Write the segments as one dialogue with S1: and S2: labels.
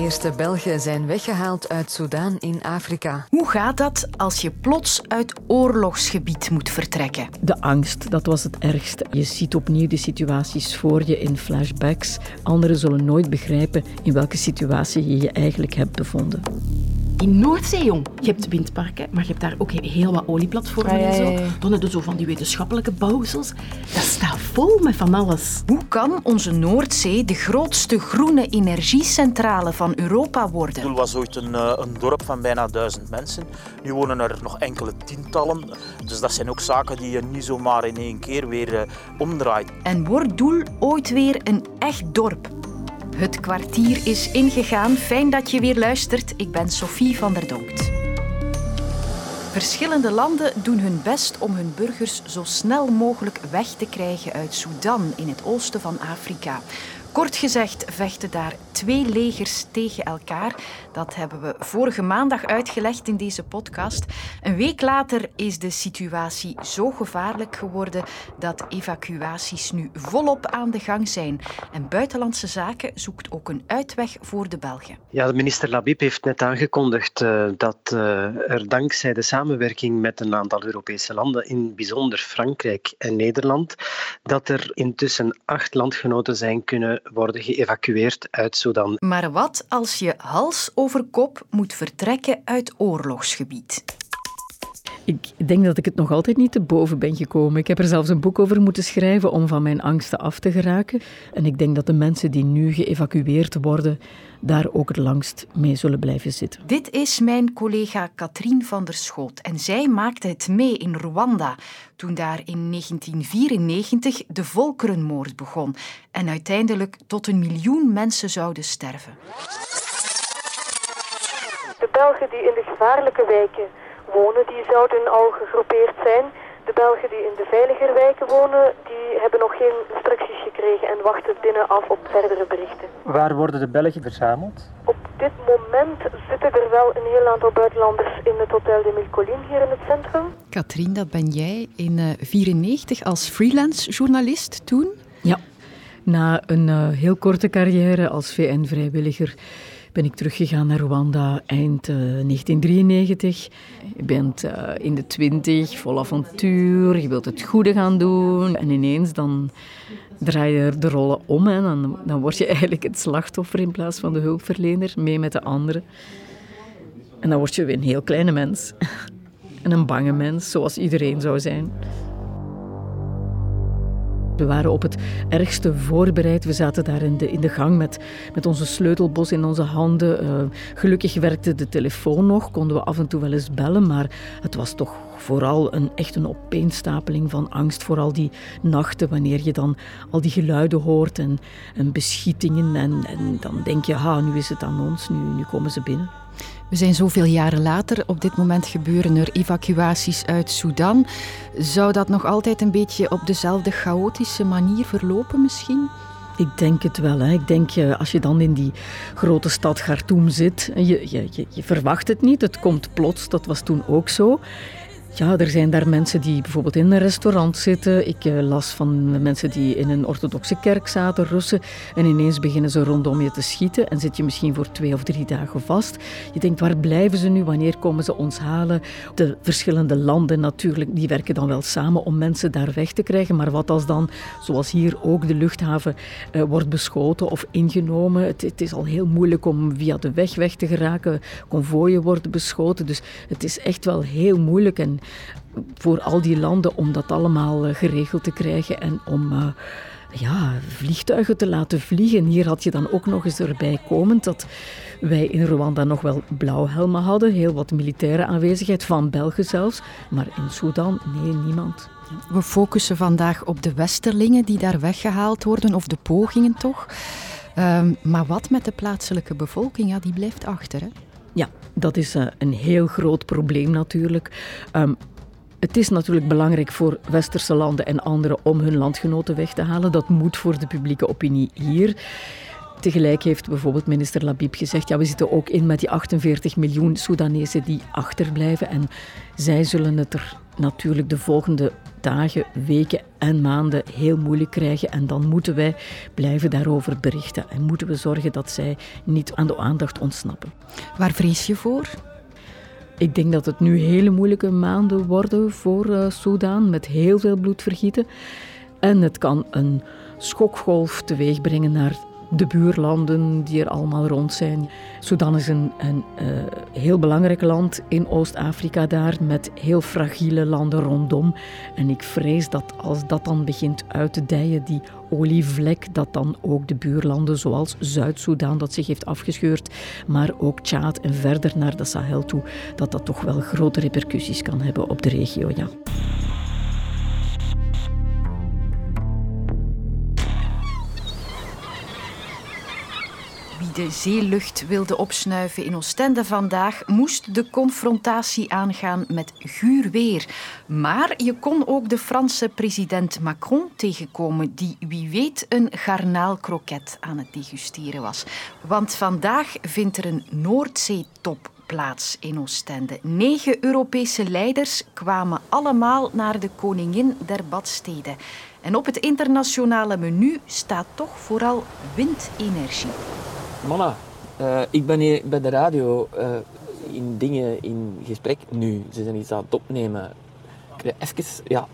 S1: eerste Belgen zijn weggehaald uit Soudaan in Afrika.
S2: Hoe gaat dat als je plots uit oorlogsgebied moet vertrekken?
S3: De angst, dat was het ergste. Je ziet opnieuw de situaties voor je in flashbacks. Anderen zullen nooit begrijpen in welke situatie je je eigenlijk hebt bevonden.
S4: In Noordzee, jong. Je hebt windparken, maar je hebt daar ook heel wat olieplatformen
S2: Ah, ja,
S4: en zo. Dan heb je zo van die wetenschappelijke bouwsels. Dat staat vol met van alles.
S2: Hoe kan onze Noordzee de grootste groene energiecentrale van Europa worden?
S5: Poel was ooit een, eh, een dorp van bijna duizend mensen. Nu wonen er nog enkele tientallen. Dus dat zijn ook zaken die je niet zomaar in één keer weer eh, omdraait.
S2: En wordt Doel ooit weer een echt dorp? Het kwartier is ingegaan. Fijn dat je weer luistert. Ik ben Sophie van der Donkt. Verschillende landen doen hun best om hun burgers zo snel mogelijk weg te krijgen uit Sudan in het oosten van Afrika. Kort gezegd vechten daar twee legers tegen elkaar. Dat hebben we vorige maandag uitgelegd in deze podcast. Een week later is de situatie zo gevaarlijk geworden dat evacuaties nu volop aan de gang zijn. En Buitenlandse Zaken zoekt ook een uitweg voor de Belgen.
S6: Ja, de minister Labib heeft net aangekondigd eh, dat eh, er dankzij de samenwerking met een aantal Europese landen, in bijzonder Frankrijk en Nederland, dat er intussen acht landgenoten zijn kunnen worden geëvacueerd uit Sudan.
S2: Maar wat als je hals over kop moet vertrekken uit oorlogsgebied?
S3: Ik denk dat ik het nog altijd niet te boven ben gekomen. Ik heb er zelfs een boek over moeten schrijven om van mijn angsten af te geraken. En ik denk dat de mensen die nu geëvacueerd worden, daar ook het langst mee zullen blijven zitten.
S2: Dit is mijn collega Katrien van der Schoot en zij maakte het mee in Rwanda toen daar in 1994 de volkerenmoord begon en uiteindelijk tot een miljoen mensen zouden sterven.
S7: De Belgen die in de gevaarlijke wijken wonen, die zouden al gegroepeerd zijn. De Belgen die in de veiliger wijken wonen, die hebben nog geen instructies gekregen en wachten binnen af op verdere berichten.
S8: Waar worden de Belgen verzameld?
S7: Op dit moment zitten er wel een heel aantal buitenlanders in het Hotel de Mille Collines hier in het centrum.
S9: Katrien, dat ben jij in 1994 als freelance journalist toen?
S3: Ja, na een eh, heel korte carrière als VN-vrijwilliger ben ik teruggegaan naar Rwanda eind eh, 1993. Je bent eh, in de twintig, vol avontuur, je wilt het goede gaan doen. En ineens dan draai je de rollen om en dan, dan word je eigenlijk het slachtoffer in plaats van de hulpverlener, mee met de anderen. En dan word je weer een heel kleine mens. En een bange mens, zoals iedereen zou zijn. We waren op het ergste voorbereid. We zaten daar in de, in de gang met, met onze sleutelbos in onze handen. Uh, gelukkig werkte de telefoon nog, konden we af en toe wel eens bellen, maar het was toch vooral een, echt een opeenstapeling van angst. Vooral die nachten, wanneer je dan al die geluiden hoort en, en beschietingen. En, en dan denk je, ha, nu is het aan ons, nu, nu komen ze binnen.
S9: We zijn zoveel jaren later. Op dit moment gebeuren er evacuaties uit Sudan. Zou dat nog altijd een beetje op dezelfde chaotische manier verlopen misschien?
S3: Ik denk het wel. Hè. Ik denk, als je dan in die grote stad Khartoum zit, je, je, je, je verwacht het niet. Het komt plots, dat was toen ook zo. Ja, er zijn daar mensen die bijvoorbeeld in een restaurant zitten. Ik uh, las van mensen die in een orthodoxe kerk zaten, Russen. En ineens beginnen ze rondom je te schieten. En zit je misschien voor twee of drie dagen vast. Je denkt, waar blijven ze nu? Wanneer komen ze ons halen? De verschillende landen natuurlijk, die werken dan wel samen om mensen daar weg te krijgen. Maar wat als dan, zoals hier ook, de luchthaven uh, wordt beschoten of ingenomen? Het, het, is al heel moeilijk om via de weg weg te geraken. Konvooien worden beschoten. Dus het is echt wel heel moeilijk. En voor al die landen om dat allemaal geregeld te krijgen en om uh, ja, vliegtuigen te laten vliegen. Hier had je dan ook nog eens erbij komend dat wij in Rwanda nog wel blauwhelmen hadden, heel wat militaire aanwezigheid, van Belgen zelfs, maar in Sudan, nee, niemand.
S9: We focussen vandaag op de westerlingen die daar weggehaald worden, of de pogingen toch. Um, maar wat met de plaatselijke bevolking? Ja, die blijft achter, hè?
S3: Ja, dat is uh, een heel groot probleem natuurlijk. Um, het is natuurlijk belangrijk voor westerse landen en anderen om hun landgenoten weg te halen. Dat moet voor de publieke opinie hier. Tegelijk heeft bijvoorbeeld minister Labib gezegd, ja, we zitten ook in met die 48 miljoen Soedanezen die achterblijven en zij zullen het er natuurlijk de volgende dagen, weken en maanden heel moeilijk krijgen. En dan moeten wij blijven daarover berichten en moeten we zorgen dat zij niet aan de aandacht ontsnappen.
S9: Waar vrees je voor?
S3: Ik denk dat het nu hele moeilijke maanden worden voor uh, Soudaan met heel veel bloedvergieten. En het kan een schokgolf teweegbrengen naar de buurlanden die er allemaal rond zijn. Sudan is een, een uh, heel belangrijk land in Oost-Afrika daar, met heel fragiele landen rondom. En ik vrees dat als dat dan begint uit te dijen, die olievlek, dat dan ook de buurlanden zoals Zuid-Soedan, dat zich heeft afgescheurd, maar ook Tjaad en verder naar de Sahel toe, dat dat toch wel grote repercussies kan hebben op de regio. Ja.
S2: De zeelucht wilde opsnuiven in Oostende vandaag, moest de confrontatie aangaan met guur weer. Maar je kon ook de Franse president Macron tegenkomen, die wie weet een garnaalkroket aan het degusteren was. Want vandaag vindt er een Noordzeetop plaats in Oostende. Negen Europese leiders kwamen allemaal naar de koningin der badsteden. En op het internationale menu staat toch vooral windenergie.
S10: Mama, uh, ik ben hier bij de radio uh, in dingen in gesprek nu. Ze zijn iets aan het opnemen. Even, ja.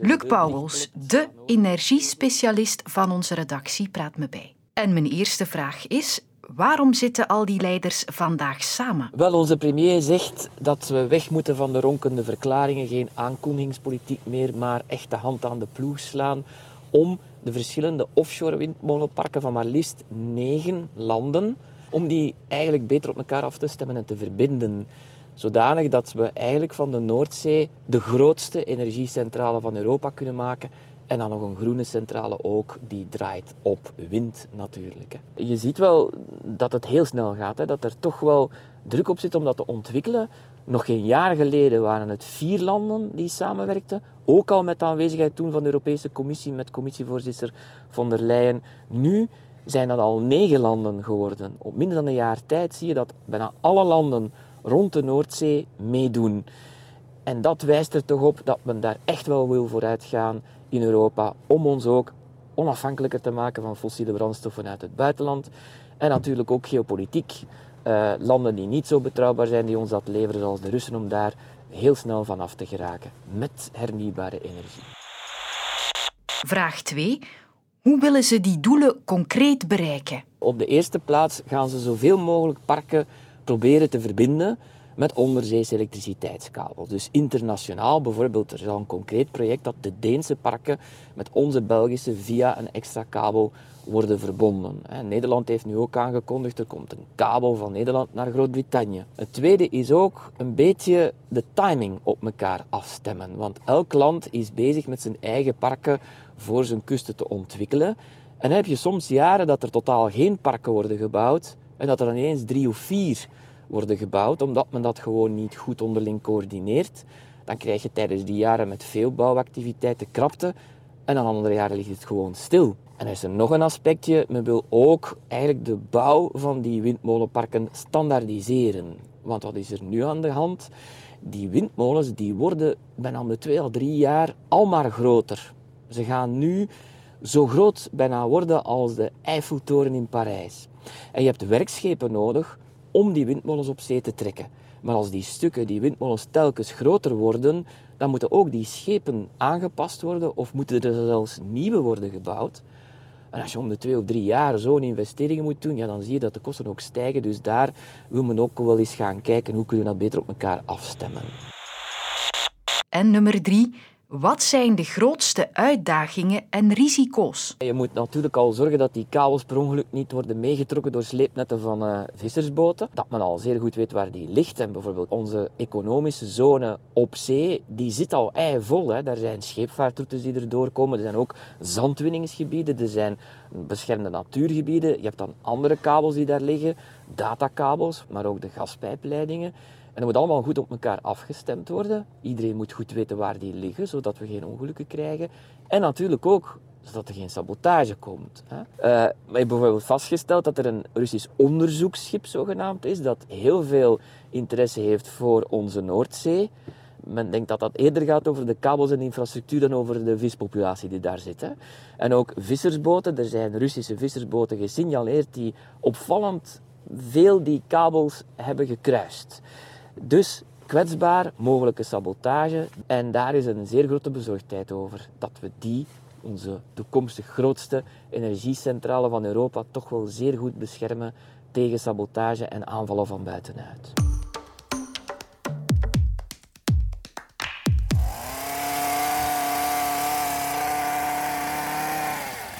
S2: Luc Pauwels, de energiespecialist van onze redactie, praat me bij. En mijn eerste vraag is: waarom zitten al die leiders vandaag samen?
S10: Wel, onze premier zegt dat we weg moeten van de ronkende verklaringen, geen aankondigingspolitiek meer, maar echt de hand aan de ploeg slaan om de verschillende offshore windmolenparken van maar liefst negen landen, om die eigenlijk beter op elkaar af te stemmen en te verbinden. Zodanig dat we eigenlijk van de Noordzee de grootste energiecentrale van Europa kunnen maken. En dan nog een groene centrale ook, die draait op wind natuurlijk. Je ziet wel dat het heel snel gaat, hè? dat er toch wel druk op zit om dat te ontwikkelen. Nog geen jaar geleden waren het vier landen die samenwerkten. Ook al met de aanwezigheid toen van de Europese Commissie met commissievoorzitter von der Leyen. Nu zijn dat al negen landen geworden. Op minder dan een jaar tijd zie je dat bijna alle landen rond de Noordzee meedoen. En dat wijst er toch op dat men daar echt wel wil vooruit gaan in Europa om ons ook onafhankelijker te maken van fossiele brandstoffen uit het buitenland. En natuurlijk ook geopolitiek. Uh, landen die niet zo betrouwbaar zijn, die ons dat leveren, zoals de Russen, om daar heel snel vanaf te geraken met hernieuwbare energie.
S2: Vraag 2. Hoe willen ze die doelen concreet bereiken?
S10: Op de eerste plaats gaan ze zoveel mogelijk parken proberen te verbinden met onderzeese elektriciteitskabels. Dus internationaal bijvoorbeeld, er is al een concreet project dat de Deense parken met onze Belgische via een extra kabel worden verbonden. Nederland heeft nu ook aangekondigd, er komt een kabel van Nederland naar Groot-Brittannië. Het tweede is ook een beetje de timing op elkaar afstemmen. Want elk land is bezig met zijn eigen parken voor zijn kusten te ontwikkelen. En dan heb je soms jaren dat er totaal geen parken worden gebouwd en dat er ineens drie of vier worden gebouwd, omdat men dat gewoon niet goed onderling coördineert. Dan krijg je tijdens die jaren met veel bouwactiviteiten krapte en dan andere jaren ligt het gewoon stil. En er is er nog een aspectje, men wil ook eigenlijk de bouw van die windmolenparken standaardiseren. Want wat is er nu aan de hand? Die windmolens die worden bijna om de twee of drie jaar al maar groter. Ze gaan nu zo groot bijna worden als de Eiffeltoren in Parijs. En je hebt werkschepen nodig om die windmolens op zee te trekken. Maar als die stukken, die windmolens, telkens groter worden, dan moeten ook die schepen aangepast worden of moeten er zelfs nieuwe worden gebouwd. En als je om de twee of drie jaar zo'n investeringen moet doen, ja, dan zie je dat de kosten ook stijgen. Dus daar wil men ook wel eens gaan kijken hoe kunnen we dat beter op elkaar afstemmen.
S2: En nummer drie, wat zijn de grootste uitdagingen en risico's?
S10: Je moet natuurlijk al zorgen dat die kabels per ongeluk niet worden meegetrokken door sleepnetten van uh, vissersboten. Dat men al zeer goed weet waar die ligt. En bijvoorbeeld onze economische zone op zee, die zit al eivol. Hè. Daar zijn scheepvaartroutes die er doorkomen. Er zijn ook zandwinningsgebieden. Er zijn beschermde natuurgebieden. Je hebt dan andere kabels die daar liggen. Datakabels, maar ook de gaspijpleidingen. En dat moet allemaal goed op elkaar afgestemd worden. Iedereen moet goed weten waar die liggen, zodat we geen ongelukken krijgen. En natuurlijk ook zodat er geen sabotage komt. Hè. Uh, we hebben bijvoorbeeld vastgesteld dat er een Russisch onderzoeksschip zogenaamd is, dat heel veel interesse heeft voor onze Noordzee. Men denkt dat dat eerder gaat over de kabels en infrastructuur dan over de vispopulatie die daar zit. Hè. En ook vissersboten, er zijn Russische vissersboten gesignaleerd die opvallend veel die kabels hebben gekruist. Dus kwetsbaar, mogelijke sabotage. En daar is een zeer grote bezorgdheid over dat we die, onze toekomstig grootste energiecentrale van Europa, toch wel zeer goed beschermen tegen sabotage en aanvallen van buitenuit.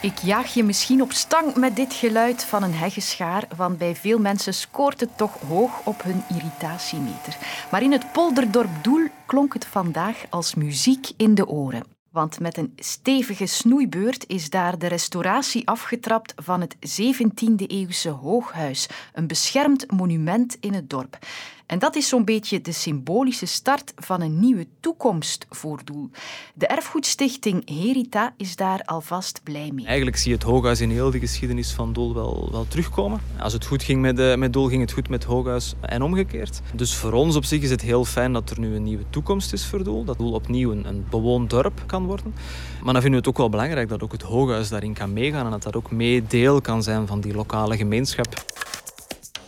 S2: Ik jaag je misschien op stang met dit geluid van een heggeschaar, want bij veel mensen scoort het toch hoog op hun irritatiemeter. Maar in het polderdorp Doel klonk het vandaag als muziek in de oren. Want met een stevige snoeibeurt is daar de restauratie afgetrapt van het 17e-eeuwse hooghuis, een beschermd monument in het dorp. En dat is zo'n beetje de symbolische start van een nieuwe toekomst voor Doel. De erfgoedstichting Herita is daar alvast blij mee.
S11: Eigenlijk zie je het Hooghuis in heel de geschiedenis van Doel wel, wel terugkomen. Als het goed ging met, uh, met Doel, ging het goed met Hooghuis en omgekeerd. Dus voor ons op zich is het heel fijn dat er nu een nieuwe toekomst is voor Doel. Dat Doel opnieuw een, een bewoond dorp kan worden. Maar dan vinden we het ook wel belangrijk dat ook het Hooghuis daarin kan meegaan en dat dat ook meedeel kan zijn van die lokale gemeenschap.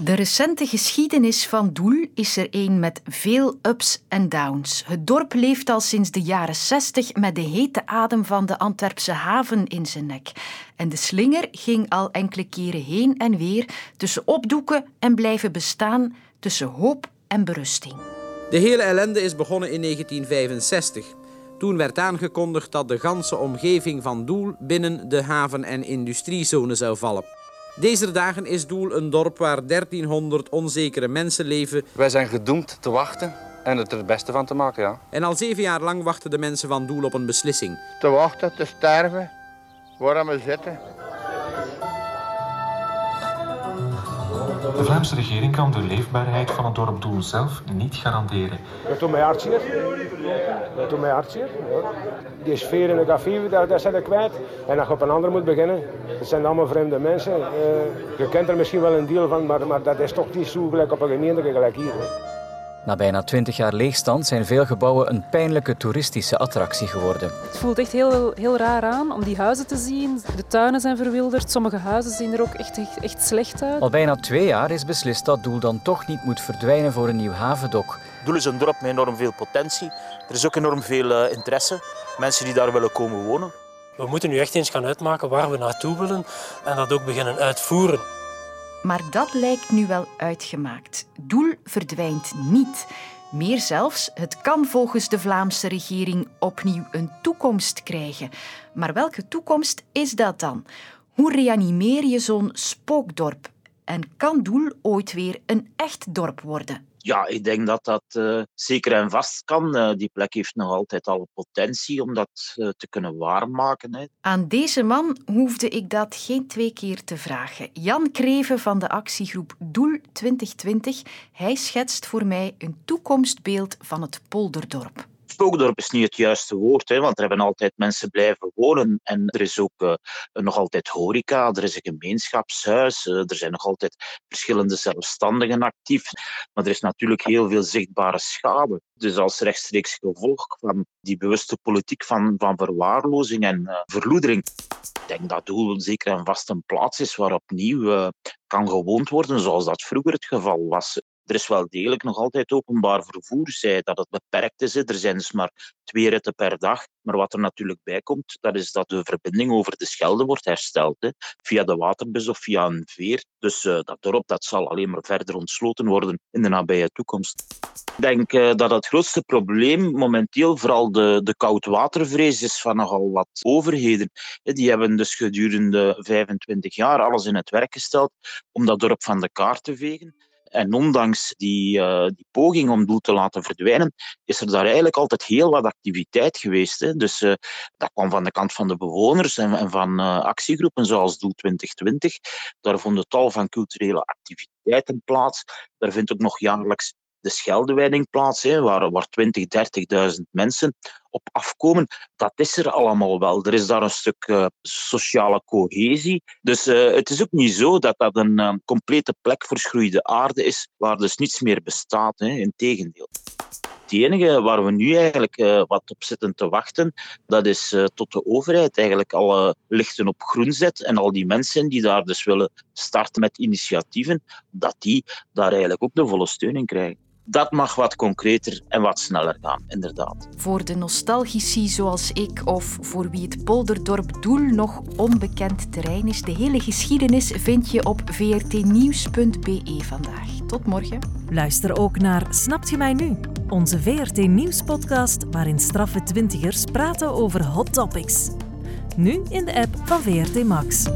S2: De recente geschiedenis van Doel is er een met veel ups en downs. Het dorp leeft al sinds de jaren 60 met de hete adem van de Antwerpse haven in zijn nek. En de slinger ging al enkele keren heen en weer tussen opdoeken en blijven bestaan, tussen hoop en berusting.
S12: De hele ellende is begonnen in 1965. Toen werd aangekondigd dat de ganse omgeving van Doel binnen de haven- en industriezone zou vallen. Deze dagen is Doel een dorp waar 1300 onzekere mensen leven.
S13: Wij zijn gedoemd te wachten en het er het beste van te maken, ja.
S12: En al zeven jaar lang wachten de mensen van Doel op een beslissing.
S14: Te wachten, te sterven, waar we zitten.
S15: De Vlaamse regering kan de leefbaarheid van het dorp Doel zelf niet garanderen.
S16: Dat doet mij hartzeer. Dat doet mij hartzeer. Ja. Die sfeer in de café, daar, daar zijn kwijt. En als je op een ander moet beginnen, dat zijn allemaal vreemde mensen. Uh, je kent er misschien wel een deel van, maar, maar dat is toch niet zo gelijk op een gemeente gelijk hier.
S17: Na bijna 20 jaar leegstand zijn veel gebouwen een pijnlijke toeristische attractie geworden.
S18: Het voelt echt heel, heel raar aan om die huizen te zien. De tuinen zijn verwilderd, sommige huizen zien er ook echt, echt, echt slecht uit.
S17: Al bijna twee jaar is beslist dat Doel dan toch niet moet verdwijnen voor een nieuw havendok.
S5: Doel is een dorp met enorm veel potentie. Er is ook enorm veel uh, interesse. Mensen die daar willen komen wonen.
S19: We moeten nu echt eens gaan uitmaken waar we naartoe willen en dat ook beginnen uitvoeren.
S2: Maar dat lijkt nu wel uitgemaakt. Doel verdwijnt niet. Meer zelfs, het kan volgens de Vlaamse regering opnieuw een toekomst krijgen. Maar welke toekomst is dat dan? Hoe reanimeer je zo'n spookdorp? En kan Doel ooit weer een echt dorp worden?
S5: Ja, ik denk dat dat uh, zeker en vast kan. Uh, die plek heeft nog altijd alle potentie om dat uh, te kunnen waarmaken. Hè.
S2: Aan deze man hoefde ik dat geen twee keer te vragen. Jan Kreven van de actiegroep Doel 2020. Hij schetst voor mij een toekomstbeeld van het polderdorp
S5: spookdorp is niet het juiste woord, hè, want er hebben altijd mensen blijven wonen. En er is ook uh, nog altijd horeca, er is een gemeenschapshuis, uh, er zijn nog altijd verschillende zelfstandigen actief. Maar er is natuurlijk heel veel zichtbare schade. Dus als rechtstreeks gevolg van die bewuste politiek van, van verwaarlozing en uh, verloedering. Ik denk dat Doel zeker en vast een plaats is waar opnieuw kan gewoond worden, zoals dat vroeger het geval was. Er is wel degelijk nog altijd openbaar vervoer, zij dat het beperkt is. Er zijn dus maar twee ritten per dag. Maar wat er natuurlijk bij komt, dat is dat de verbinding over de Schelde wordt hersteld. Hè, via de waterbus of via een veer. Dus uh, dat dorp dat zal alleen maar verder ontsloten worden in de nabije toekomst. Ik denk uh, dat het grootste probleem momenteel vooral de, de koudwatervrees is van nogal wat overheden. Die hebben dus gedurende 25 jaar alles in het werk gesteld om dat dorp van de kaart te vegen. En ondanks die, uh, die poging om Doel te laten verdwijnen, is er daar eigenlijk altijd heel wat activiteit geweest. Hè. Dus uh, dat kwam van de kant van de bewoners en, en van uh, actiegroepen zoals Doel 2020. Daar vonden tal van culturele activiteiten plaats. Daar vindt ook nog jaarlijks de Scheldewijdingplaats, hè, waar, waar 20, 30.000 mensen op afkomen, dat is er allemaal wel. Er is daar een stuk uh, sociale cohesie. Dus uh, het is ook niet zo dat dat een uh, complete plek verschroeide aarde is, waar dus niets meer bestaat. Hè. Integendeel. Het enige waar we nu eigenlijk wat op zitten te wachten, dat is tot de overheid eigenlijk alle lichten op groen zet en al die mensen die daar dus willen starten met initiatieven, dat die daar eigenlijk ook de volle steun in krijgen dat mag wat concreter en wat sneller gaan, inderdaad.
S2: Voor de nostalgici zoals ik of voor wie het polderdorp Doel nog onbekend terrein is, de hele geschiedenis vind je op vrtnieuws.be vandaag. Tot morgen.
S11: Luister ook naar Snapt je mij nu? Onze VRT Nieuws-podcast waarin straffe twintigers praten over hot topics. Nu in de app van VRT Max.